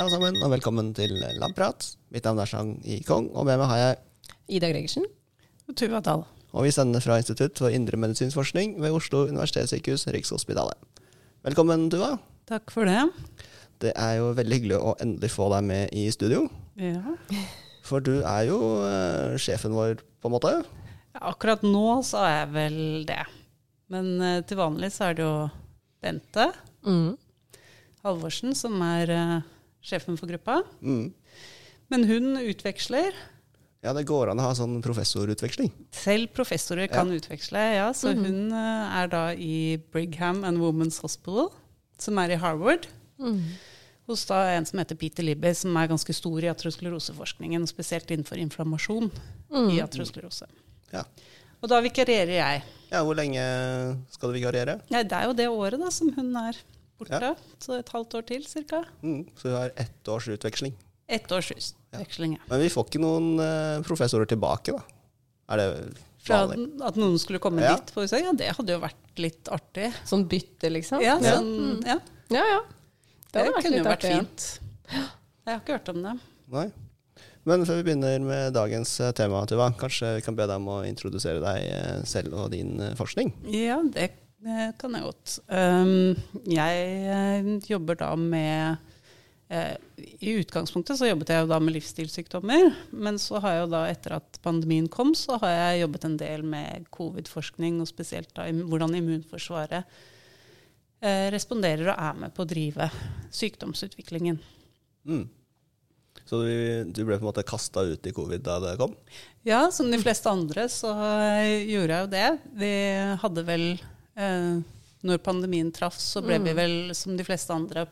Hei alle sammen, og velkommen til Labprat. Mitt navn er Chang I. Kong, og med meg har jeg Ida Gregersen. Og Tuva Dahl. Og vi sender fra Institutt for indremedisinsk forskning ved Oslo universitetssykehus, Rikshospitalet. Velkommen, Tuva. Takk for det. Det er jo veldig hyggelig å endelig få deg med i studio. Ja. For du er jo eh, sjefen vår, på en måte. Akkurat nå så er jeg vel det. Men eh, til vanlig så er det jo Bente Mm. Halvorsen som er eh, sjefen for gruppa. Mm. Men hun utveksler. Ja, det går an å ha sånn professorutveksling. Selv professorer kan utveksle, ja. Så Mhm. hun eh, er da i Brigham and Women's Hospital, som er i Harvard. Mm. Hos da en som heter Peter Libby, som er ganske stor i atroskleroseforskningen, spesielt innenfor inflammasjon Mm. i atrosklerose. Ja. Og da vikarierer jeg. ja, hvor lenge skal du vikariere? Ja, det er jo det året da som hun er borte. Så et halvt år til cirka. Mm. Så vi har ett års utveksling. Ett års utveksling, ja. Men vi får ikke noen uh, professorer tilbake, da. Er det Fra vanlig? at noen skulle komme Ja. dit, får vi. Ja, det hadde jo vært litt artig. Sånn bytte, liksom? Ja, ja. sånn, ja. ja, ja. Det, det kunne jo vært artig, ja. fint. Jeg har ikke hørt om det. Nei. Men før vi begynner med dagens eh, tema, Tuva, kanskje vi kan be deg om å introdusere deg eh, selv og din forskning? Ja, det eh, kan jeg godt. Um, jeg eh, jobber da med eh, I utgangspunktet så jobbet jeg jo da med livsstilssykdommer. Men så har jeg jo da, etter at pandemien kom, så har jeg jobbet en del med covid-forskning, og spesielt da hvordan immunforsvaret responderer og er med på å drive sykdomsutviklingen. Mm. Så du, du ble på en måte kasta ut i covid da det kom? Ja, som de fleste andre så gjorde jeg jo det. Vi hadde vel eh, Når pandemien traff, så ble vi vel som de fleste andre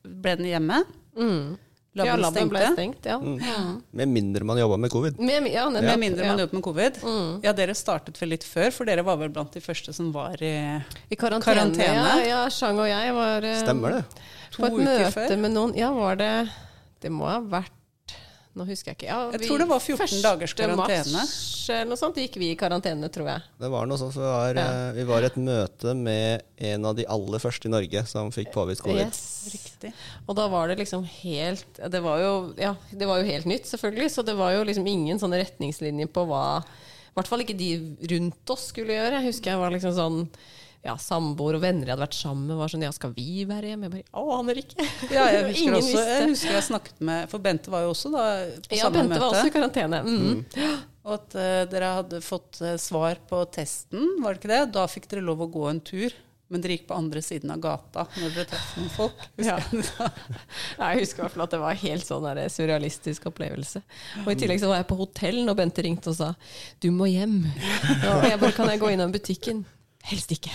ble den hjemme. Mm. Laben ja, laben ble stengt, ja. Mm. Med mindre man jobba med covid. Med, ja, ja. Med mindre man ja. jobbet med covid. Mm. Ja, dere startet vel litt før, for dere var vel blant de første som var i I karantene. Karantene. Ja, ja, Chang og jeg var eh, Stemmer det? to på et uker møte før. med noen Ja, var det Det må ha vært Nå husker jeg ikke. Ja, Jeg tror det var 14 dagers karantene. mars sånt gikk vi i karantene, tror jeg. Det var noe sånt, for vi var, Ja. eh, vi var i et møte med en av de aller første i Norge som fikk påvist covid. Yes. Riktig. Og da var det liksom helt Det var jo, ja, det var jo helt nytt, selvfølgelig. Så det var jo liksom ingen sånne retningslinjer på hva I hvert fall ikke de rundt oss skulle gjøre. Jeg husker jeg var liksom sånn ja, Samboer og venner jeg hadde vært sammen med, var sånn Ja, skal vi være hjemme? Jeg bare Å, aner ikke. Ja, jeg husker, Ingen også, visste. jeg husker jeg snakket med For Bente var jo også da på Ja, samme Bente møte. var også i karantene. Mm. Og at uh, dere hadde fått uh, svar på testen, var det ikke det? Da fikk dere lov å gå en tur. Men dere gikk på andre siden av gata når dere traff noen folk. Ja. Husker jeg. Jeg husker i hvert fall at det var helt sånn der surrealistisk opplevelse. Og I tillegg så var jeg på hotell når Bente ringte og sa 'du må hjem'. Og jeg bare 'kan jeg gå innom butikken'? Helst ikke.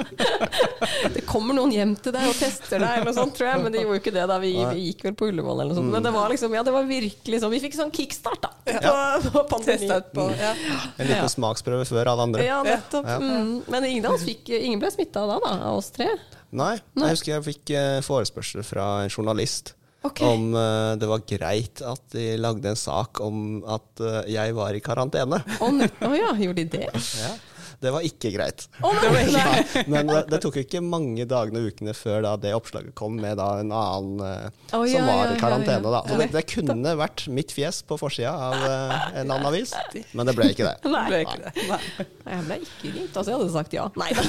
det kommer noen hjem til deg og tester deg, eller noe sånt, tror jeg. Men de gjorde jo ikke det da. Vi, vi gikk vel på Ullevål eller noe sånt. Men det var liksom, ja, det var virkelig sånn Vi fikk sånn kickstart, da. På, på pandemien. På, ja. En liten Ja. smaksprøve før alle andre. Ja, nettopp. Ja. Mm. Men ingen av oss fikk Ingen ble smitta da, da, av oss tre. Nei, jeg husker jeg fikk eh, forespørsel fra en journalist Okay. om uh, det var greit at de lagde en sak om at uh, jeg var i karantene. Å oh, oh, ja, gjorde de det? Ja. Det var ikke greit. Nei, nei. Men det, det tok jo ikke mange dagene og ukene før da det oppslaget kom med da en annen oh, ja, som var i karantene. da. Så det, det kunne vært mitt fjes på forsida av eh, en eller annen avis, men det ble ikke det. Nei. Ble ikke det. Nei. Nei, Jeg ble ikke ringt, altså. Jeg hadde sagt ja. Nei da.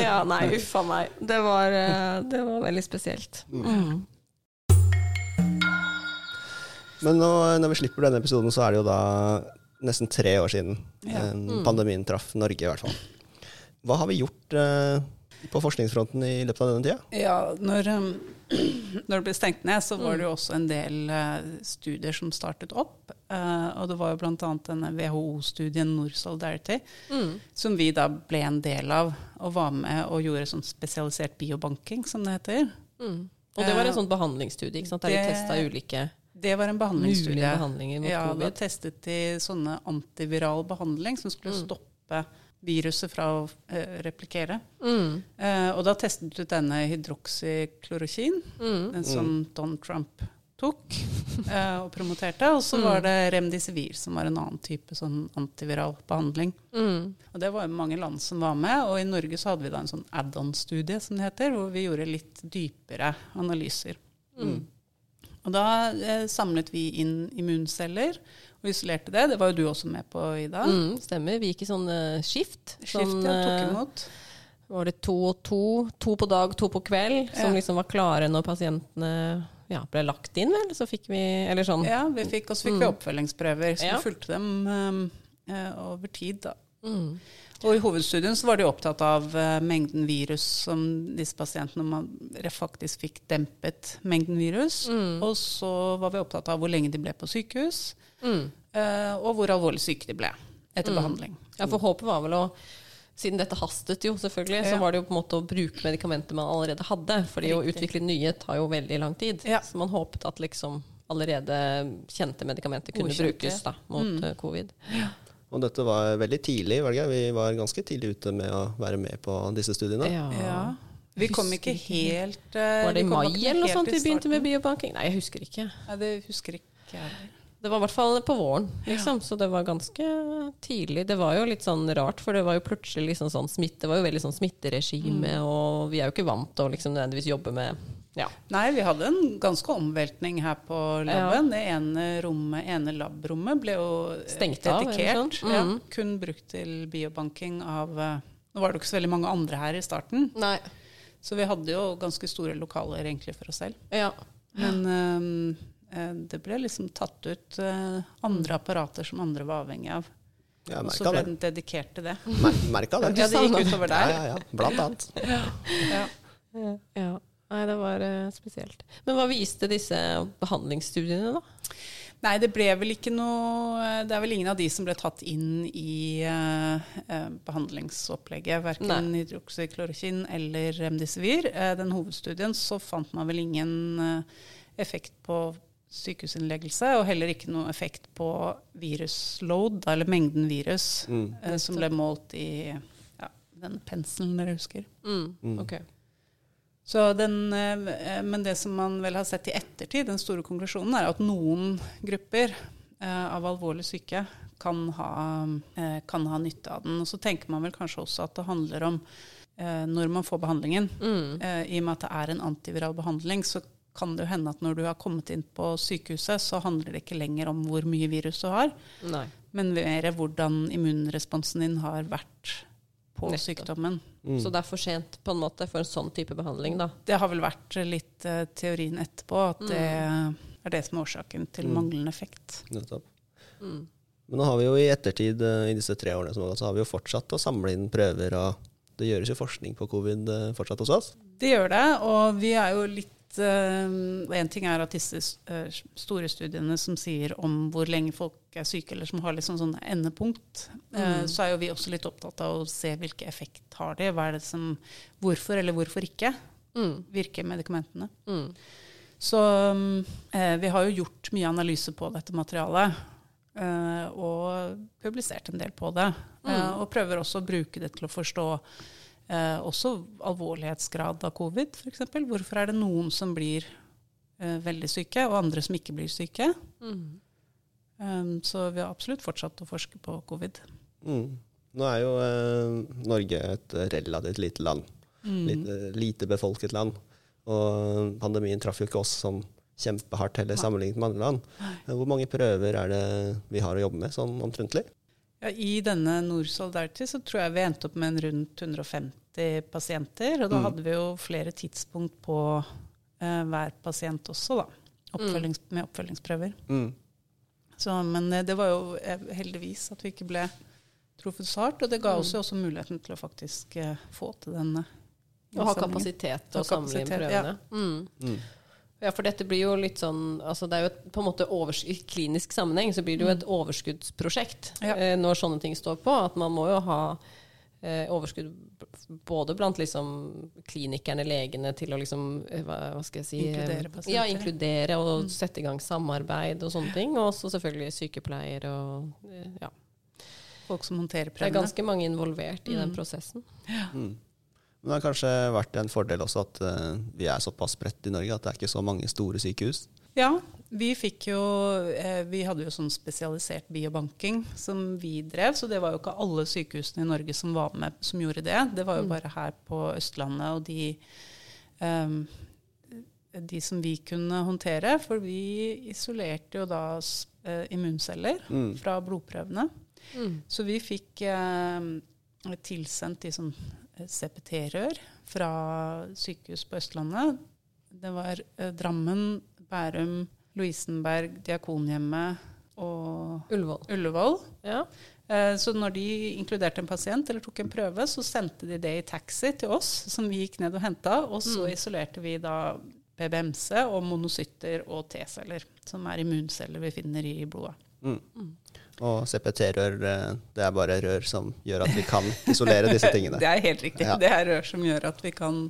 ja, nei, uff a meg. Det var, eh, det var veldig spesielt. Mm. Men nå, når vi slipper denne episoden, så er det jo da nesten tre år siden Ja. eh, Mm. pandemien traff Norge, i hvert fall. Hva har vi gjort eh, på forskningsfronten i løpet av denne tida? Ja, når, um, når det ble stengt ned, så var det jo også en del eh, studier som startet opp. Eh, og det var jo bl.a. denne WHO-studien Nord Solidarity, Mm. som vi da ble en del av, og var med og gjorde sånn spesialisert biobanking, som det heter. Mm. Og det var en sånn behandlingsstudie, ikke sant? der de testa ulike Det var en behandlingsstudie. mulige behandlinger mot Ja, da covid. testet de sånne antiviral behandling som skulle Mm. stoppe viruset fra å eh, replikere. Mm. Eh, og da testet du denne hydroksyklorokin, Mm. den som Don Trump tok eh, og promoterte. Og så var det Remdesivir, som var en annen type sånn antiviral behandling. Mm. Og det var jo mange land som var med, og i Norge så hadde vi da en sånn add-on-studie, som det heter, hvor vi gjorde litt dypere analyser. Mm. Og da eh, samlet vi inn immunceller og isolerte det. Det var jo du også med på, Ida. Mm, stemmer. Vi gikk i sånn eh, skift. Skift, Sånn, ja, tok eh, imot. var det to og to, to på dag, to på kveld, som Ja. liksom var klare når pasientene ja, ble lagt inn, vel? Så fikk vi Eller sånn. Ja, vi fikk, og så fikk vi oppfølgingsprøver, så vi fulgte dem eh, over tid, da. Mm. Og i hovedstudien så var de opptatt av uh, mengden virus som disse pasientene man faktisk fikk dempet mengden virus. Mm. Og så var vi opptatt av hvor lenge de ble på sykehus, Mm. uh, og hvor alvorlig syke de ble etter behandling. Ja, for håpet var vel å siden dette hastet jo, selvfølgelig, så var det jo på en måte å bruke medikamenter man allerede hadde. fordi å utvikle nye tar jo veldig lang tid. Ja. Så man håpet at liksom allerede kjente medikamenter kunne Godkjente. brukes da, mot Mm. covid. covid. Og dette var veldig tidlig, velger det? Vi var ganske tidlig ute med å være med på disse studiene. Ja. Vi kom ikke helt eh, Var det i mai eller noe sånt vi begynte med biobanking? Nei, jeg husker ikke. Nei, det husker ikke jeg. Det var i hvert fall på våren, liksom, så det var ganske tidlig. Det var jo litt sånn rart, for det var jo plutselig liksom sånn smitte, det var jo veldig sånn smitteregime, Mm. og vi er jo ikke vant til å liksom nødvendigvis jobbe med ja. Nei, vi hadde en ganske omveltning her på laben. Det ene rommet, ene labrommet ble jo Stengt Stengt av, mm dedikert. Ja, kun brukt til biobanking av eh, Nå var det jo ikke så veldig mange andre her i starten, Nei. så vi hadde jo ganske store lokaler egentlig for oss selv. Ja. Men eh, det ble liksom tatt ut uh, andre apparater som andre var avhengig av. Ja, Og så ble det. den dedikert til det. Mer- Merka det. Ja, det gikk utover Ja, der. ja, ja. Blant annet. Ja. ja. Nei, det var eh, spesielt. Men hva viste disse behandlingsstudiene, da? Nei, det ble vel ikke noe Det er vel ingen av de som ble tatt inn i eh, eh, behandlingsopplegget. Verken hydroksyklorokin eller remdesivir. Eh, den hovedstudien så fant man vel ingen eh, effekt på sykehusinnleggelse, og heller ikke noe effekt på virusload, eller mengden virus, Mm. eh, som ble målt i ja, den penselen dere husker. Mm. Mm. Ok. Så den, eh, men det som man vel har sett i ettertid, den store konklusjonen, er at noen grupper eh, av alvorlig syke kan ha, eh, kan ha nytte av den. Og så tenker man vel kanskje også at det handler om når man får behandlingen. Mm. I og med at det er en antiviral behandling, så kan det jo hende at når du har kommet inn på sykehuset, så handler det ikke lenger om hvor mye virus du har, Nei. men mer hvordan immunresponsen din har vært på Nettopp. sykdommen. Mm. Så det er for sent på en måte for en sånn type behandling, da. Det har vel vært litt uh, teorien etterpå, at det er det som er årsaken til Mm. manglende effekt. Nettopp. Mm. Men nå har vi jo i ettertid, eh, i disse tre årene som har gått, så har vi jo fortsatt å samle inn prøver, og det gjøres jo forskning på covid eh, fortsatt hos oss. Det gjør det, og vi er jo litt Én ting er at disse eh, store studiene som sier om hvor lenge folk er syke, eller som har litt sånn, endepunkt, eh, Mm. så er jo vi også litt opptatt av å se hvilken effekt har de. Hva er det som, hvorfor eller hvorfor ikke Mm. virker medikamentene. Mm. Så eh, vi har jo gjort mye analyse på dette materialet. eh, og publisert en del på det. Eh, Mm. og prøver også å bruke det til å forstå eh, også alvorlighetsgrad av covid, f.eks. Hvorfor er det noen som blir eh, veldig syke, og andre som ikke blir syke? Mm. Um, så vi har absolutt fortsatt å forske på covid. Mm. Nå er jo eh, Norge et relativt lite land. Mm. Lite, lite befolket land. Og pandemien traff jo ikke oss som kjempehardt heller, sammenlignet med andre land. Eh, Hvor mange prøver er det vi har å jobbe med, sånn omtrentlig? Ja, I denne Nord Solidarity så tror jeg vi endte opp med en rundt 150 pasienter. Og da Mm. hadde vi jo flere tidspunkt på eh, hver pasient også, da. Oppfølgings, Med oppfølgingsprøver. Mm. Så, men eh, det var jo eh, heldigvis at vi ikke ble truffet så hardt. Og det ga Mm. oss jo også muligheten til å faktisk eh, få til denne Å ha kapasitet til å samle inn prøvene. ja. Prøvene. Mm. Mm. Ja, for dette blir jo litt sånn altså Det er jo et, på en måte I klinisk sammenheng så blir det jo et overskuddsprosjekt Ja. eh, når sånne ting står på. At man må jo ha eh, overskudd både blant liksom klinikerne, legene, til å liksom eh, hva, hva skal jeg si eh, Inkludere pasienter. Ja, inkludere og sette i gang samarbeid og sånne ting. Og også selvfølgelig sykepleier og eh, Ja. Folk som håndterer Det er ganske mange involvert i den prosessen. Ja. Mm. Men det har kanskje vært en fordel også at eh, vi er såpass spredt i Norge at det er ikke så mange store sykehus. Ja, vi fikk jo eh, Vi hadde jo sånn spesialisert biobanking som vi drev, så det var jo ikke alle sykehusene i Norge som var med som gjorde det. Det var jo bare her på Østlandet og de um, de som vi kunne håndtere, for vi isolerte jo da uh, immunceller Mm. fra blodprøvene. Mm. Så vi fikk eh, tilsendt de som eh, CPT-rør fra sykehus på Østlandet. Det var eh, Drammen, Bærum, Lovisenberg, Diakonhjemmet og Ullevål. Ullevål. Ja. Eh, så når de inkluderte en pasient eller tok en prøve, så sendte de det i taxi til oss, som vi gikk ned og henta. Og så Mm. isolerte vi da PBMC og monocytter og T-celler, som er immunceller vi finner i blodet. Mm. Mm. Og CPT-rør, eh, det er bare rør som gjør at vi kan isolere disse tingene. Det er helt riktig. Ja. Det er rør som gjør at, vi kan,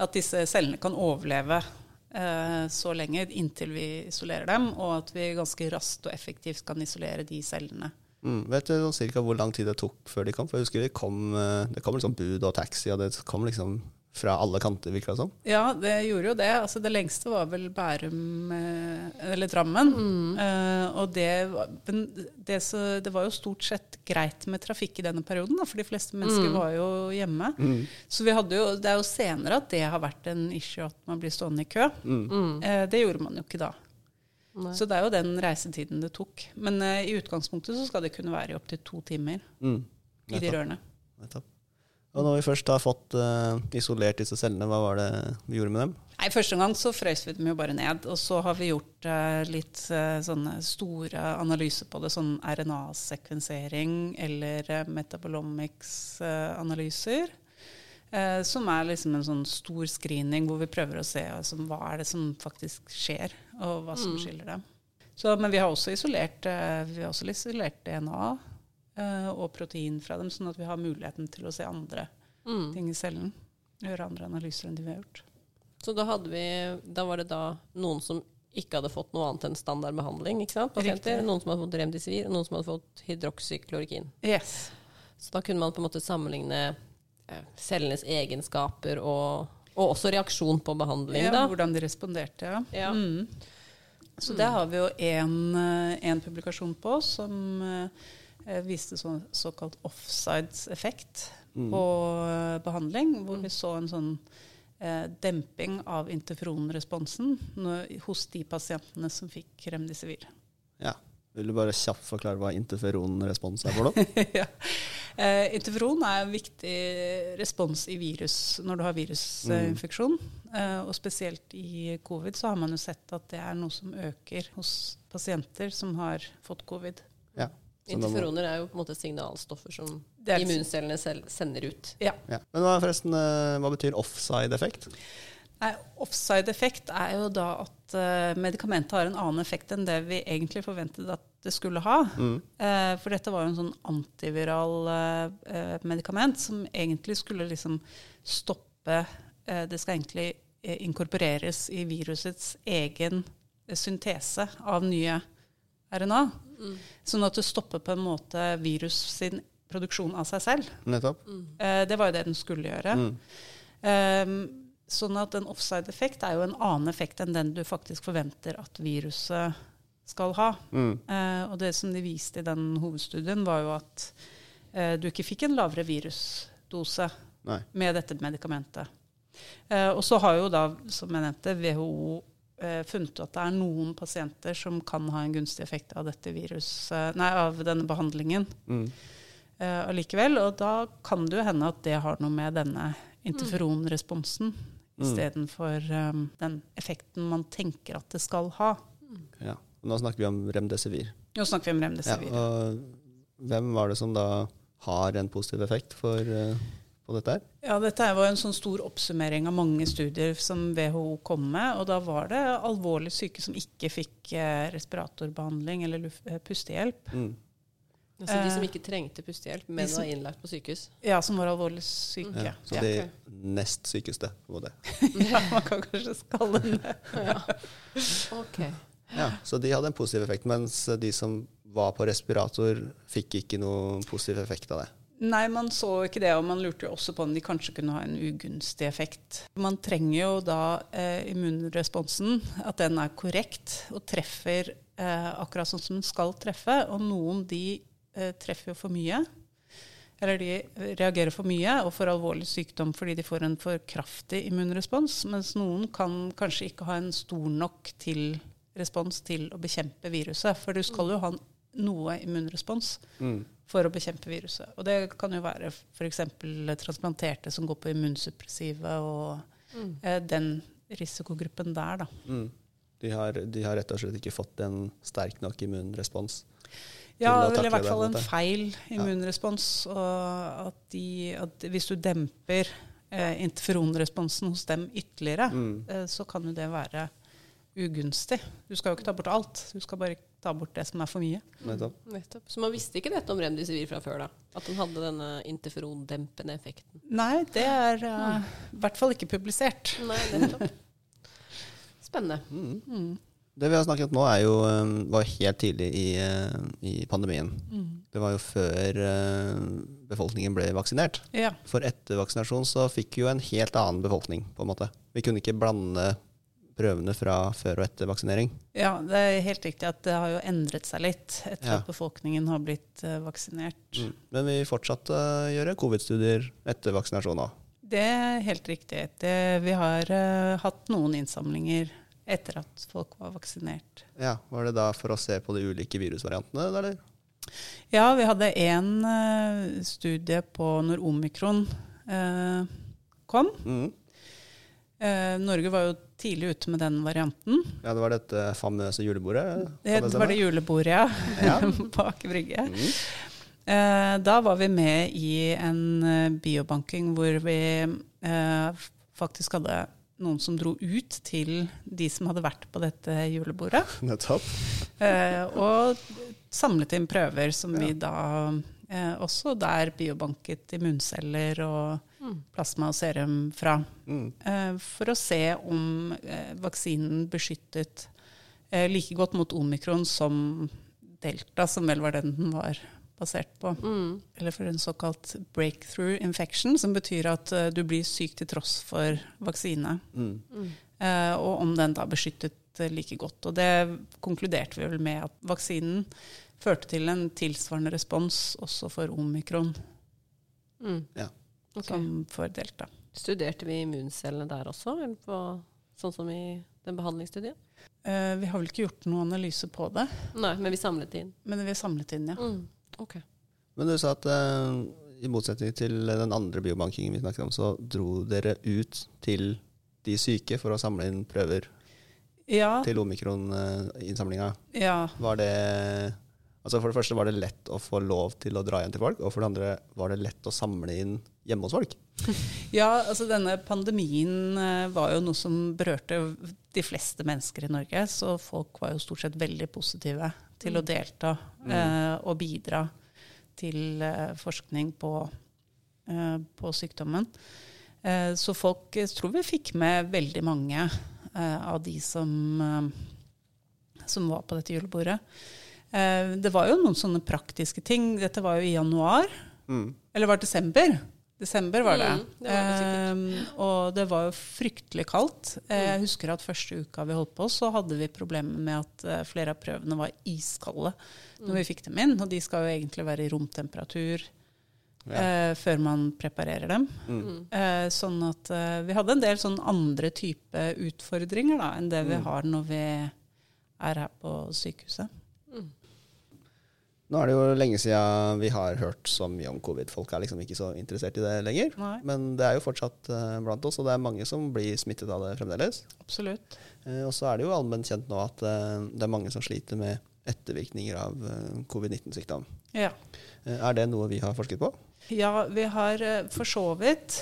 at disse cellene kan overleve eh, så lenge inntil vi isolerer dem, og at vi ganske raskt og effektivt kan isolere de cellene. Mm. Vet du cirka hvor lang tid det tok før de kom? For jeg husker vi kom, eh, det kom liksom bud og taxi, og det kom liksom fra alle kanter, virka det som. Ja, det gjorde jo det. Altså, det lengste var vel Bærum eh, eller Drammen. Mm. Uh, og det, det, så, det var jo stort sett greit med trafikk i denne perioden, da, for de fleste mennesker Mm. var jo hjemme. Mm. Så vi hadde jo, det er jo senere at det har vært en issue at man blir stående i kø. Eh, det gjorde man jo ikke da. Nei. Så det er jo den reisetiden det tok. Men uh, i utgangspunktet så skal det kunne være i opptil to timer Mm. i de rørene. Nettopp. Og når vi først har fått uh, isolert disse cellene, hva var det vi gjorde med dem? Nei, Første gang så frøs vi dem jo bare ned. Og så har vi gjort uh, litt uh, sånne store analyser på det. Sånn RNA-sekvensering eller uh, metabolomics-analyser. eh, som er liksom en sånn stor screening hvor vi prøver å se altså, hva er det som faktisk skjer, og hva som Mm. skiller dem. Så, men vi har også isolert, vi har også isolert DNA og protein fra dem, sånn at vi har muligheten til å se andre Mm. ting i cellen. Gjøre andre analyser enn de vi har gjort. Så da, vi, da var det da noen som ikke hadde fått noe annet enn standardbehandling. ikke sant? Pasienter. Riktig. Noen som hadde fått remdesivir, og noen som hadde fått hydroksyklorikin. Yes. Så da kunne man på en måte sammenligne eh, cellenes egenskaper og, og også reaksjon på behandling. Ja, da. hvordan de responderte, ja. Ja. Mm. Så det har vi jo én publikasjon på som eh, viste sånn såkalt offsides-effekt Mm. på eh, behandling, hvor Mm. vi så en sånn eh, demping av interferonresponsen hos de pasientene som fikk remdesivir. Ja. Vil du bare kjapt forklare hva interferonrespons er for noe? ja. eh, interferon er en viktig respons i virus når du har virusinfeksjon. Eh, og spesielt i covid så har man jo sett at det er noe som øker hos pasienter som har fått covid. Ja. Interferoner er jo på en måte signalstoffer som immuncellene selv sender ut. Ja. Men hva, forresten, eh, hva betyr offside-effekt? Offside-effekt er jo da at uh, medikamentet har en annen effekt enn det vi egentlig forventet at det skulle ha. Mm. Eh, for dette var jo en sånn antiviral eh, eh, medikament som egentlig skulle liksom stoppe eh, Det skal egentlig eh, inkorporeres i virusets egen eh, syntese av nye RNA. Mm. Sånn at det stopper på en måte virus sin produksjon av seg selv. Nettopp. Mm. Eh, det var jo det den skulle gjøre. Mm. Um, sånn at en offside-effekt er jo en annen effekt enn den du faktisk forventer at viruset skal ha. Mm. Eh, og det som de viste i den hovedstudien, var jo at eh, du ikke fikk en lavere virusdose Nei. med dette medikamentet. Eh, og så har jo da, som jeg nevnte, WHO funnet ut at det er noen pasienter som kan ha en gunstig effekt av dette viruset, nei, av denne behandlingen Mm. uh, allikevel. Og da kan det jo hende at det har noe med denne interferonresponsen Mm. istedenfor um, den effekten man tenker at det skal ha. Ja. Og Nå snakker vi om remdesivir. Nå snakker vi om Ja, remdesivir. og hvem var det som da har en positiv effekt for, eh, på dette her? Ja, dette var en sånn stor oppsummering av mange studier som WHO kom med. Og da var det alvorlig syke som ikke fikk eh, respiratorbehandling eller eh, pustehjelp. Mm. Altså de som Eh, ikke trengte pustehjelp, men som- var innlagt på sykehus. Ja, som var alvorlig syke. Ja. Så Ja. de nest sykeste. var det. ja, man kan kanskje skalle det. det. Ja, så de hadde en positiv effekt, mens de som var på respirator, fikk ikke noen positiv effekt av det. Nei, man så ikke det, og man lurte jo også på om de kanskje kunne ha en ugunstig effekt. Man trenger jo da eh, immunresponsen, at den er korrekt og treffer eh, akkurat sånn som den skal treffe. Og noen de eh, treffer jo for mye. Eller de reagerer for mye og får alvorlig sykdom fordi de får en for kraftig immunrespons. Mens noen kan kanskje ikke ha en stor nok til respons til å bekjempe viruset. For du skal jo ha noe immunrespons. Mm for å bekjempe viruset. Og det kan jo være f.eks. transplanterte som går på immunsuppressive, og mm. eh, den risikogruppen der, da. Mm. De, har, de, har, rett og slett ikke fått en sterk nok immunrespons? Ja, eller i hvert fall en feil immunrespons. Og at, de, at hvis du demper eh, interferonresponsen hos dem ytterligere, mm. eh, så kan jo det være ugunstig. Du skal jo ikke ta bort alt. Du skal bare ta bort det som er for mye. Nettopp. Nettopp. Så man visste ikke dette om remdesivir fra før, da? At den hadde denne interferondempende effekten? Nei, det er uh, i hvert fall ikke publisert. Nei, nettopp. Spennende. Mm. Mm. Det vi har snakket om nå, er jo, um, var helt tidlig i, uh, i pandemien. Mm. Det var jo før uh, befolkningen ble vaksinert. Ja. For etter vaksinasjon så fikk vi jo en helt annen befolkning, på en måte. Vi kunne ikke blande prøvene fra før og etter vaksinering. Ja, det er helt riktig at det har jo endret seg litt etter ja. at befolkningen har blitt uh, vaksinert. Mm. Men vi fortsatte å gjøre covid-studier etter vaksinasjon òg? Det er helt riktig. Det, vi har uh, hatt noen innsamlinger etter at folk var vaksinert. Ja, Var det da for å se på de ulike virusvariantene, eller? Ja, vi hadde én uh, studie på når omikron kom. Mm. Eh, Norge var jo tidlig ute med den varianten. Ja, Det var dette famøse julebordet? Det, det var det julebordet, ja. ja. på Brygge. Mm. Eh, da var vi med i en eh, biobanking hvor vi eh, faktisk hadde noen som dro ut til de som hadde vært på dette julebordet. Nettopp. Eh, og samlet inn prøver som ja. vi da eh, også der biobanket immunceller og. Plasma og serum fra. Mm. Eh, for å se om eh, vaksinen beskyttet eh, like godt mot omikron som delta, som vel var den den var basert på. Mm. Eller for en såkalt breakthrough infection, som betyr at du blir syk til tross for vaksine. Mm. mm. og om den da beskyttet like godt. Og det konkluderte vi vel med at vaksinen førte til en tilsvarende respons også for omikron. Mm. Ja okay. som får delta. Studerte vi immuncellene der også, på, sånn som i den behandlingsstudien? Uh, vi har vel ikke gjort noen analyse på det. Nei, Men vi samlet inn? Men vi samlet inn, ja. Mm. Okay. Men du sa at uh, i motsetning til den andre biobankingen vi snakket om, så dro dere ut til de syke for å samle inn prøver ja. til omikron-innsamlinga. Ja. Var det Altså For det første var det lett å få lov til å dra igjen til folk, og for det andre var det lett å samle inn hjemme hos folk. Ja, altså denne pandemien eh, var jo noe som berørte de fleste mennesker i Norge, så folk var jo stort sett veldig positive til å mm. delta mm. eh, og bidra til eh, forskning på, eh, på sykdommen. Eh, så folk jeg tror vi fikk med veldig mange eh, av de som, som var på dette julebordet. Eh, det var jo noen sånne praktiske ting. Dette var jo i januar. Mm. Eller var det desember? Desember var det. Mm, det, var det eh, og det var jo fryktelig kaldt. Eh, jeg husker at første uka vi holdt på, så hadde vi problemer med at eh, flere av prøvene var iskalde når mm. vi fikk dem inn. Og de skal jo egentlig være i romtemperatur ja. eh, før man preparerer dem. Mm. Eh, sånn at vi hadde en del sånn andre type utfordringer da, enn det vi mm. har når vi er her på sykehuset. Nå er det jo lenge siden vi har hørt så mye om covid. Folk er liksom ikke så interessert i det lenger. Nei. Men det er jo fortsatt uh, blant oss, og det er mange som blir smittet av det fremdeles. Absolutt. Uh, og så er det jo allment kjent nå at uh, det er mange som sliter med ettervirkninger av covid-19-sykdom. Ja. er det noe vi har forsket på? Ja, vi har for så vidt.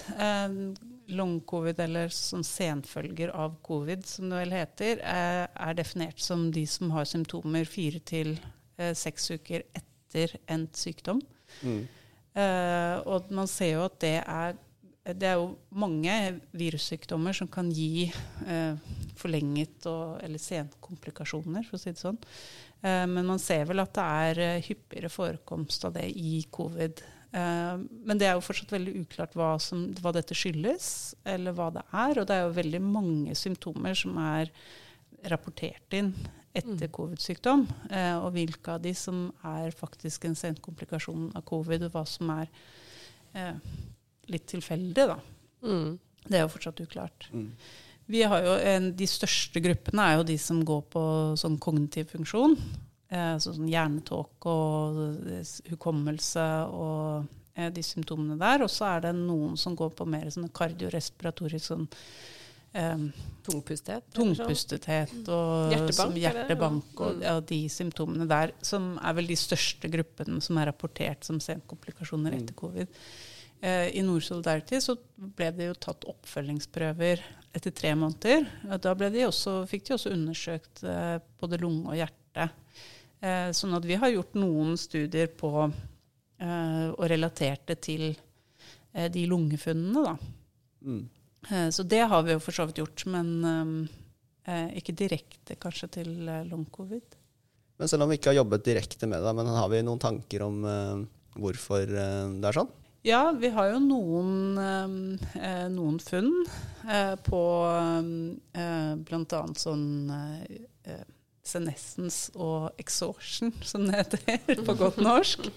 Long-covid, eller sånn senfølger av covid, som det vel heter, er definert som de som har symptomer fire til seks uker etter endt sykdom. Mm. Eh, og man ser jo at det er det er jo mange virussykdommer som kan gi eh, forlenget og, eller senkomplikasjoner, for å si det sånn. Eh, men man ser vel at det er eh, hyppigere forekomst av det i covid Eh, men det er jo fortsatt veldig uklart hva, som, hva, dette skyldes, eller hva det er. Og det er jo veldig mange symptomer som er rapportert inn etter covid-sykdom. Eh, og hvilke av de som er faktisk en senkomplikasjon av covid, og hva som er eh, litt tilfeldig, da. Mm. Det er jo fortsatt uklart. Mm. Vi har jo en, De største gruppene er jo de som går på sånn kognitiv funksjon. Eh, sånn hjernetåke og eh, hukommelse og eh, de symptomene der. Og så er det noen som går på mer sånn kardiorespiratorisk sånn um, Tungpustethet? Tungpustethet og hjertebank, hjertebank og mm. ja, de symptomene der, som er vel de største gruppene som er rapportert som senkomplikasjoner etter mm. covid. Uh, I Nord Solidarity så ble det jo tatt oppfølgingsprøver etter tre måneder. Da de også, fikk de også undersøkt uh, både lunge og hjerte. Eh, sånn at vi har gjort noen studier på eh, og relatert det til de lungefunnene, da. Mm. Så det har vi jo for så vidt gjort, men ikke direkte kanskje til long-covid. Men selv om vi ikke har jobbet direkte med det, men har vi noen tanker om hvorfor det er sånn? Ja, vi har jo noen, noen funn på bl.a. sånn senescence og exhaustion, som det heter på godt norsk.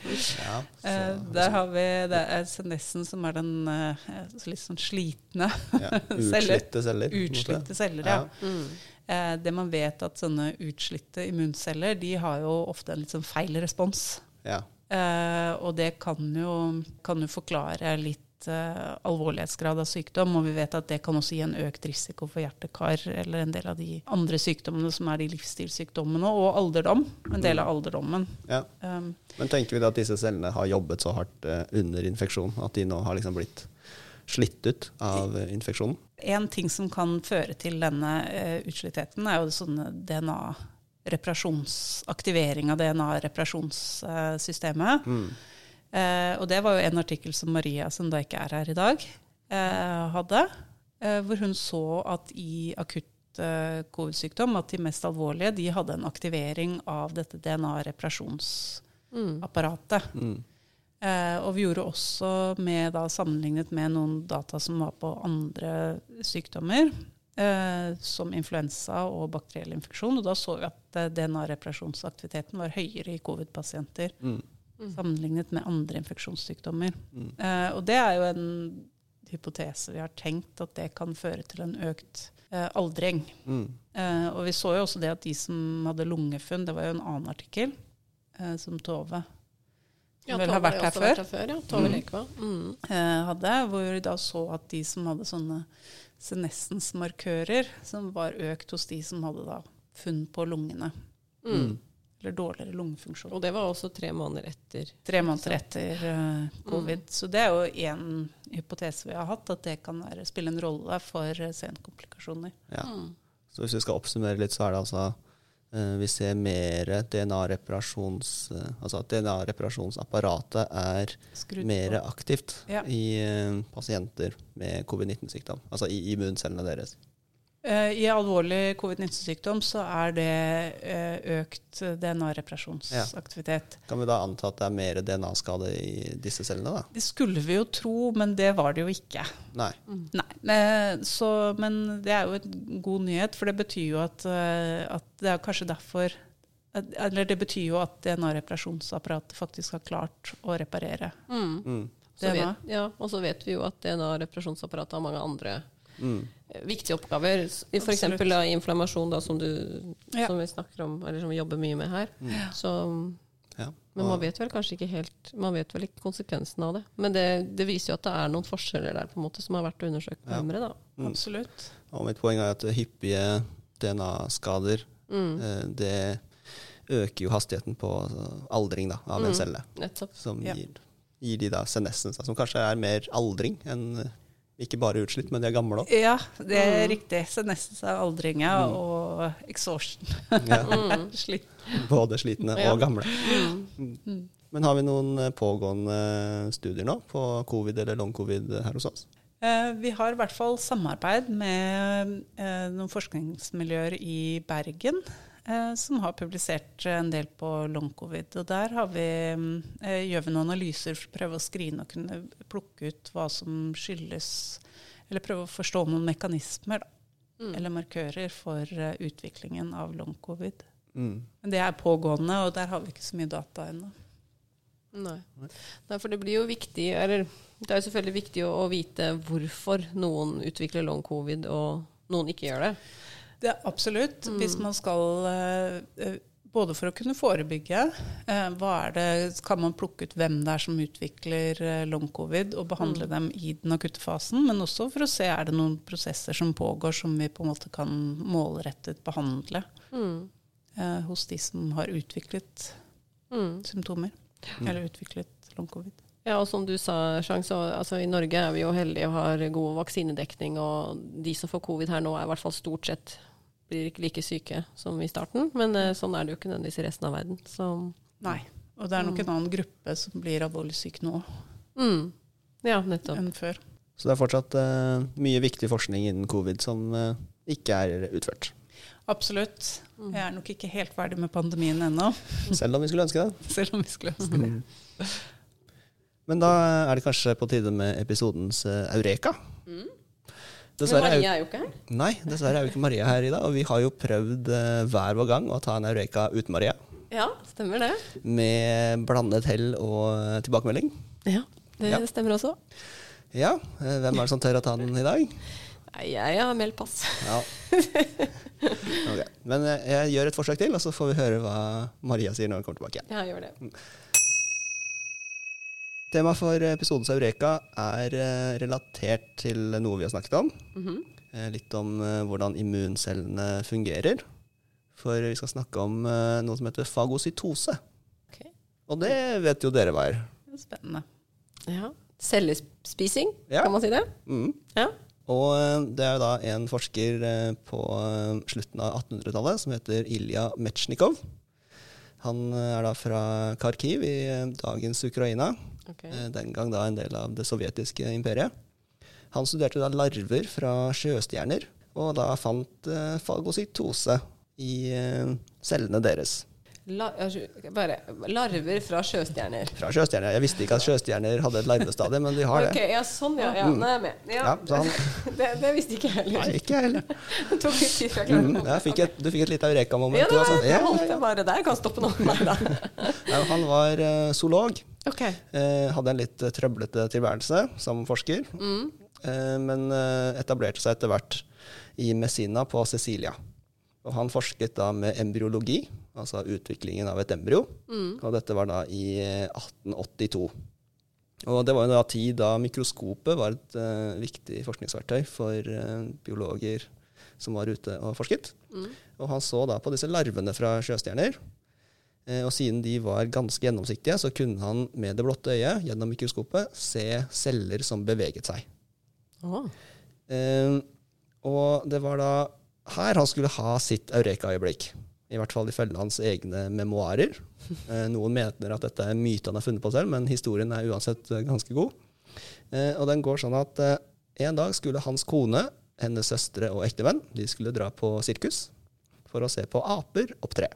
Ja, så, eh, der har vi det er senescence, som er den uh, litt sånn slitne ja, Utslitte celler. Utslitte celler, ja. ja. Mm. Eh, det man vet at sånne utslitte immunceller, de har jo ofte en litt sånn feil respons. Ja. Eh, og det kan jo, kan jo forklare litt uh, alvorlighetsgrad av sykdom, og vi vet at det kan også gi en økt risiko for hjertekar eller en del av de andre sykdommene som er de livsstilssykdommene, og alderdom. En del av alderdommen. Ja. Um, Men tenker vi da at disse cellene har jobbet så hardt uh, under infeksjon at de nå har liksom blitt slitt ut av uh, infeksjonen? En ting som kan føre til denne utslittheten, er jo sånne DNA reparasjonsaktivering av DNA-reparasjonssystemet. Mm. Eh, og det var jo en artikkel som Maria, som da ikke er her i dag, eh, hadde. Eh, hvor hun så at i akutt eh, covid-sykdom, at de mest alvorlige, de hadde en aktivering av dette DNA-reparasjonsapparatet. Mm. Eh, og vi gjorde også med, da, sammenlignet med noen data som var på andre sykdommer. Eh, som influensa og bakteriell infeksjon. Og da så vi at DNA-reparasjonsaktiviteten var høyere i covid-pasienter. Mm. Mm. sammenlignet med andre infeksjonssykdommer. Mm. Eh, og det er jo en hypotese vi har tenkt at det kan føre til en økt eh, aldring. Mm. Eh, og vi så jo også det at de som hadde lungefunn, det var jo en annen artikkel, som Tove ja, vel har vært her før, vært her før ja. Tove mm. Mm. hadde, hvor vi da så at de som hadde sånne senescens-markører, som var økt hos de som hadde da funn på lungene. Mm eller dårligere lungefunksjon. Og det var også tre måneder etter? Tre måneder etter uh, covid. Mm. Så det er jo én hypotese vi har hatt, at det kan være, spille en rolle for uh, senkomplikasjoner. Ja. Mm. Så hvis vi skal oppsummere litt, så er det altså uh, vi ser mer DNA-reparasjons... Uh, altså at DNA-reparasjonsapparatet er mer på. aktivt ja. i pasienter med covid-19-sykdom. Altså i immuncellene deres. Eh, I alvorlig covid-19-sykdom så er det eh, økt DNA-reparasjonsaktivitet. Ja. Kan vi da anta at det er mer DNA-skade i disse cellene? da? Det skulle vi jo tro, men det var det jo ikke. Nei. Mm. Nei. Eh, så, men det er jo en god nyhet, for det betyr jo at, at det er kanskje derfor Eller det betyr jo at DNA-reparasjonsapparatet faktisk har klart å reparere. Mm. Mm. Vet, ja, og så vet vi jo at DNA-reparasjonsapparatet har mange andre Mm. Viktige oppgaver. F.eks. inflammasjon, da, som, du, ja. som, vi snakker om, eller som vi jobber mye med her. Mm. Så, ja. Men man vet vel kanskje ikke helt Man vet vel ikke konsekvensen av det. Men det, det, viser jo at det er noen forskjeller der på en måte som har vært undersøkt nærmere. Ja. Mm. Absolutt. Og mitt poeng er at hyppige DNA-skader mm. eh, det øker jo hastigheten på altså, aldring da, av en mm. celle. Nettopp. Som gir, gir de da senescens, som kanskje er mer aldring enn ikke bare utslitt, men de er gamle òg. Ja, det er mm. riktig. Så nesten så er aldringa mm. og exhaustion. ja. Mm. Slitt. Både slitne ja. og gamle. Mm. mm. Men har vi noen eh, pågående studier nå på covid eller long covid her hos oss? Eh, vi har i hvert fall samarbeid med eh, noen forskningsmiljøer i Bergen. Eh, som har publisert en del på long covid. Og der vi, eh, gjør vi noen analyser for å prøve å skrine og kunne plukke ut hva som skyldes Eller prøve å forstå noen mekanismer, da. Mm. Eller markører for utviklingen av long covid. Mm. Men det er pågående, og der har vi ikke så mye data ennå. Nei. Nei. for det blir jo viktig Eller det er jo selvfølgelig viktig å, å vite hvorfor noen utvikler long covid, og noen ikke gjør det. Det er absolutt. Mm. Hvis man skal uh, Både for å kunne forebygge, hva er det, kan man plukke ut hvem det er som utvikler long covid, og behandle mm. dem i den akutte fasen, men også for å se er det noen prosesser som pågår som vi på en måte kan målrettet behandle mm. hos de som har utviklet mm. symptomer, eller utviklet long covid. Ja, og som du sa, Chang, så altså, i Norge er vi jo heldige og har god vaksinedekning. Og de som får covid her nå, er i hvert fall stort sett blir ikke like syke som i starten. Men eh, sånn er det jo ikke nødvendigvis i resten av verden. Så. Nei. Og det er nok mm. en annen gruppe som blir alvorlig syk nå mm. ja, nettopp. enn før. Så det er fortsatt uh, mye viktig forskning innen covid som uh, ikke er utført. Absolutt. Mm. Jeg er nok ikke helt ferdig med pandemien ennå. Selv om vi skulle ønske det. Selv om vi skulle ønske det. Mm. Men da er det kanskje på tide med episodens uh, Eureka. Mm. Dessverre Men Maria er jo ikke her. Nei, dessverre er jo ikke Maria her i dag. Og vi har jo prøvd uh, hver vår gang å ta en Eureka uten Maria. Ja, stemmer det. Med blandet hell og uh, tilbakemelding. Ja, det ja. stemmer også. Ja, hvem er det som tør å ta den i dag? Nei, jeg har meldt pass. Ja. Okay. Men jeg gjør et forsøk til, og så får vi høre hva Maria sier når hun kommer tilbake. Ja, gjør det. Temaet for episodens Eureka er eh, relatert til noe vi har snakket om. Mm -hmm. Litt om eh, hvordan immuncellene fungerer. For vi skal snakke om noe som heter fagocytose. Okay. Og det vet jo dere hva er. Spennende. Ja. Cellespising, ja. kan man si det? Mm. Ja. Og det er da en forsker på slutten av 1800-tallet som heter Ilja Metsjnikov. Han er da fra Kharkiv i dagens Ukraina. Okay. Eh, den gang da en del av det sovjetiske imperiet. Han studerte da larver fra sjøstjerner, og da fant eh, fagocytose i eh, cellene deres. La, bare, larver fra sjøstjerner. Fra sjøstjerner. Jeg visste ikke at sjøstjerner hadde et larvestadie, men de har det. Okay, ja, sånn, ja. ja. Mm. Nå er jeg med. Ja. ja det, det, visste ikke jeg heller. Nei, ikke jeg heller. det tok litt tid før jeg klarte mm, fikk et, Du fikk et lite eureka-moment. Ja, det holdt jeg holdt det bare der. Kan stoppe nå. Nei da. han var uh, zoolog. Okay. Uh, hadde en litt trøblete tilværelse som forsker, mm. uh, men eh, etablerte seg etter hvert i Messina på Cecilia. Og han forsket da med embryologi, altså utviklingen av et embryo. Mm. Og dette var da i 1882. Eh, og det var jo da tid da mikroskopet var et uh, viktig forskningsverktøy for uh, biologer som var ute og forsket. Mm. Og han så da på disse larvene fra sjøstjerner Eh, og siden de var ganske gjennomsiktige, så kunne han med det blotte øyet gjennom mikroskopet se celler som beveget seg. Oh. Eh, og det var da her han skulle ha sitt eureka-øyeblikk. I hvert fall ifølge hans egne memoarer. Eh, noen mener at dette er myte han har funnet på selv, men historien er uansett eh, ganske god. Eh, og den går sånn at en dag skulle hans kone, hennes søstre og ektevenn de skulle dra på sirkus for å se på aper opptre.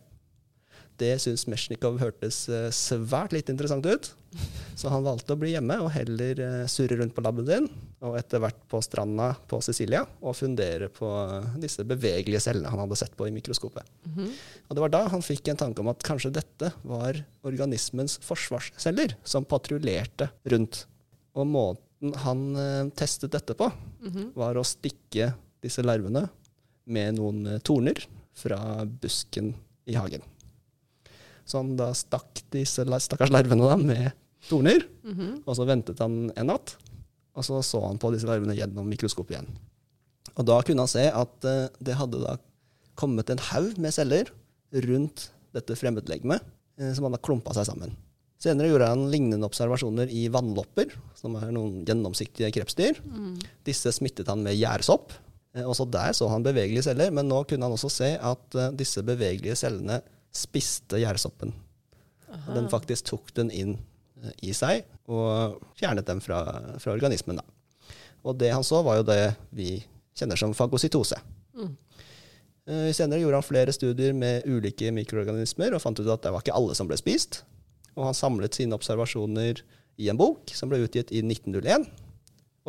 Det syntes Mesjnikov hørtes eh, svært litt interessant ut. Så han valgte å bli hjemme og heller eh, surre rundt på laben sin, og etter hvert på stranda på Sicilia, og fundere på disse bevegelige cellene han hadde sett på i mikroskopet. Mm -hmm. Og Det var da han fikk en tanke om at kanskje dette var organismens forsvarsceller som patruljerte rundt. Og måten han testet dette på, mm -hmm. var å stikke disse larvene med noen torner fra busken i hagen. Så han da stakk disse stakkars larvene da, med torner, mm -hmm. og så ventet han en natt. Og så så han på disse larvene gjennom mikroskopet igjen. Og da kunne han se at uh, det hadde da kommet en haug med celler rundt dette fremmedlegemet, uh, som hadde klumpa seg sammen. Senere gjorde han lignende observasjoner i vannlopper, som er noen gjennomsiktige krepsdyr. Mm. Disse smittet han med gjærsopp. Uh, også der så han bevegelige celler, men nå kunne han også se at disse bevegelige cellene spiste gjærsoppen. Den faktisk tok den inn eh, i seg og fjernet dem fra, fra, organismen. Da. Og det han så, var jo det vi kjenner som fagocytose. Mm. Eh, senere gjorde han flere studier med ulike mikroorganismer og fant ut at det var ikke alle som ble spist. Og han samlet sine observasjoner i en bok som ble utgitt i 1901.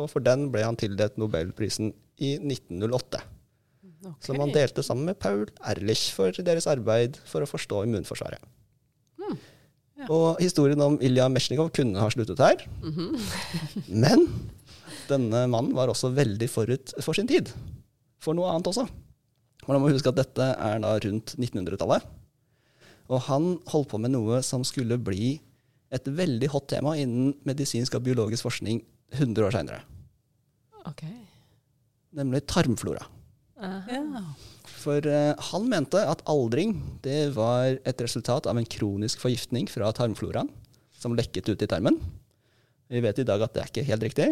Og for den ble han tildelt nobelprisen i 1908. Okay. Som han delte sammen med Paul Erlich for deres arbeid for å forstå immunforsvaret. Mm. Ja. Og historien om Ilja Mesjnikov kunne ha sluttet her. Mm -hmm. Men denne mannen var også veldig forut for sin tid. For noe annet også. Og da må huske at dette er da rundt 1900-tallet. Og han holdt på med noe som skulle bli et veldig hot tema innen medisinsk og biologisk forskning 100 år seinere. Okay. Nemlig tarmflora. Ja. For uh, han mente at aldring det var et resultat av en kronisk forgiftning fra tarmfloraen som lekket ut i tarmen. Vi vet i dag at det er ikke helt riktig.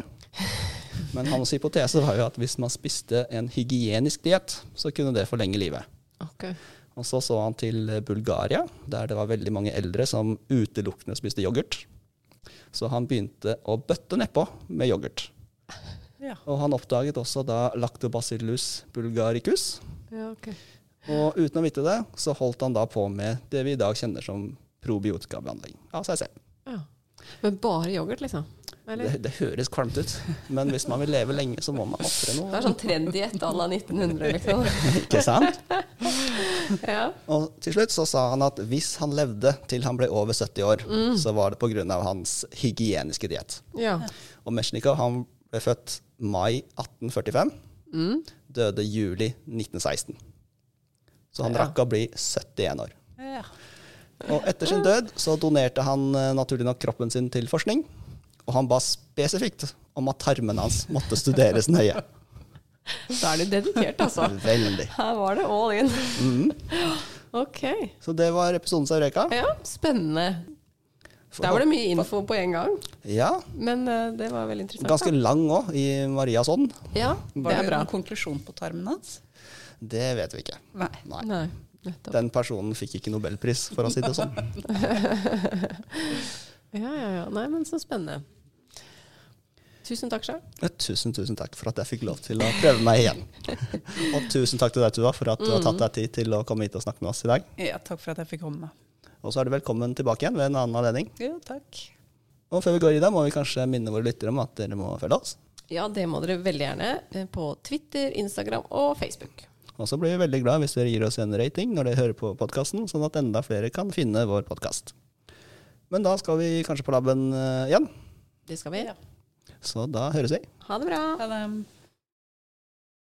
Men hans hypotese var jo at hvis man spiste en hygienisk diett, så kunne det forlenge livet. Okay. Og så så han til Bulgaria, der det var veldig mange eldre som utelukkende spiste yoghurt. Så han begynte å bøtte nedpå med yoghurt. Ja. Og han oppdaget også da lactobacillus bulgaricus. Ja, okay. Og uten å vite det, så holdt han da på med det vi i dag kjenner som probiotikabehandling av seg selv. Ja. Men bare yoghurt, liksom? Det, det, høres kvalmt ut, men hvis man vil leve lenge, så må man ofre noe. Det er sånn trendiett à la 1900, liksom. Ikke sant? ja. Og til slutt så sa han at hvis han levde til han ble over 70 år, mm. så var det pga. hans hygieniske diett. Ja. Og Mesjnikov han ble født mai 1845. Mm. Døde juli 1916. Så han ja. rakk å bli 71 år. Ja. Og etter sin død så donerte han eh, naturlig nok kroppen sin til forskning. Og han ba spesifikt om at tarmene hans måtte studeres nøye. Da er du dedikert, altså. Veldig. Her var det all in. Mm. Ok. Så det var episoden av Eureka. Ja, spennende. Der var det mye info på en gang. Ja. Men uh, det var veldig interessant. Ganske da. lang òg, i Marias ånd. Ja, det det en konklusjon på tarmen hans? Det vet vi ikke. Nei. Nei. Nei Den personen fikk ikke nobelpris, for å si det sånn. ja, ja, ja. Nei, men så spennende. Tusen takk sjøl. Tusen, tusen takk for at jeg fikk lov til å prøve meg igjen. og tusen takk til deg, Tuva, for at du har tatt deg tid til å komme hit og snakke med oss i dag. Ja, takk for at jeg fikk komme. Og så er du velkommen tilbake igjen ved en annen anledning. Jo, takk. Og før vi går i det, må vi kanskje minne våre lyttere om at dere må følge oss. Ja, det må dere veldig gjerne. Eh, på Twitter, Instagram og Facebook. Og så blir vi veldig glad hvis dere gir oss en rating når dere hører på podkasten, sånn at enda flere kan finne vår podkast. Men da skal vi kanskje på laben uh, igjen. Det skal vi. Ja. Så da høres vi. Ha det bra. Ha det.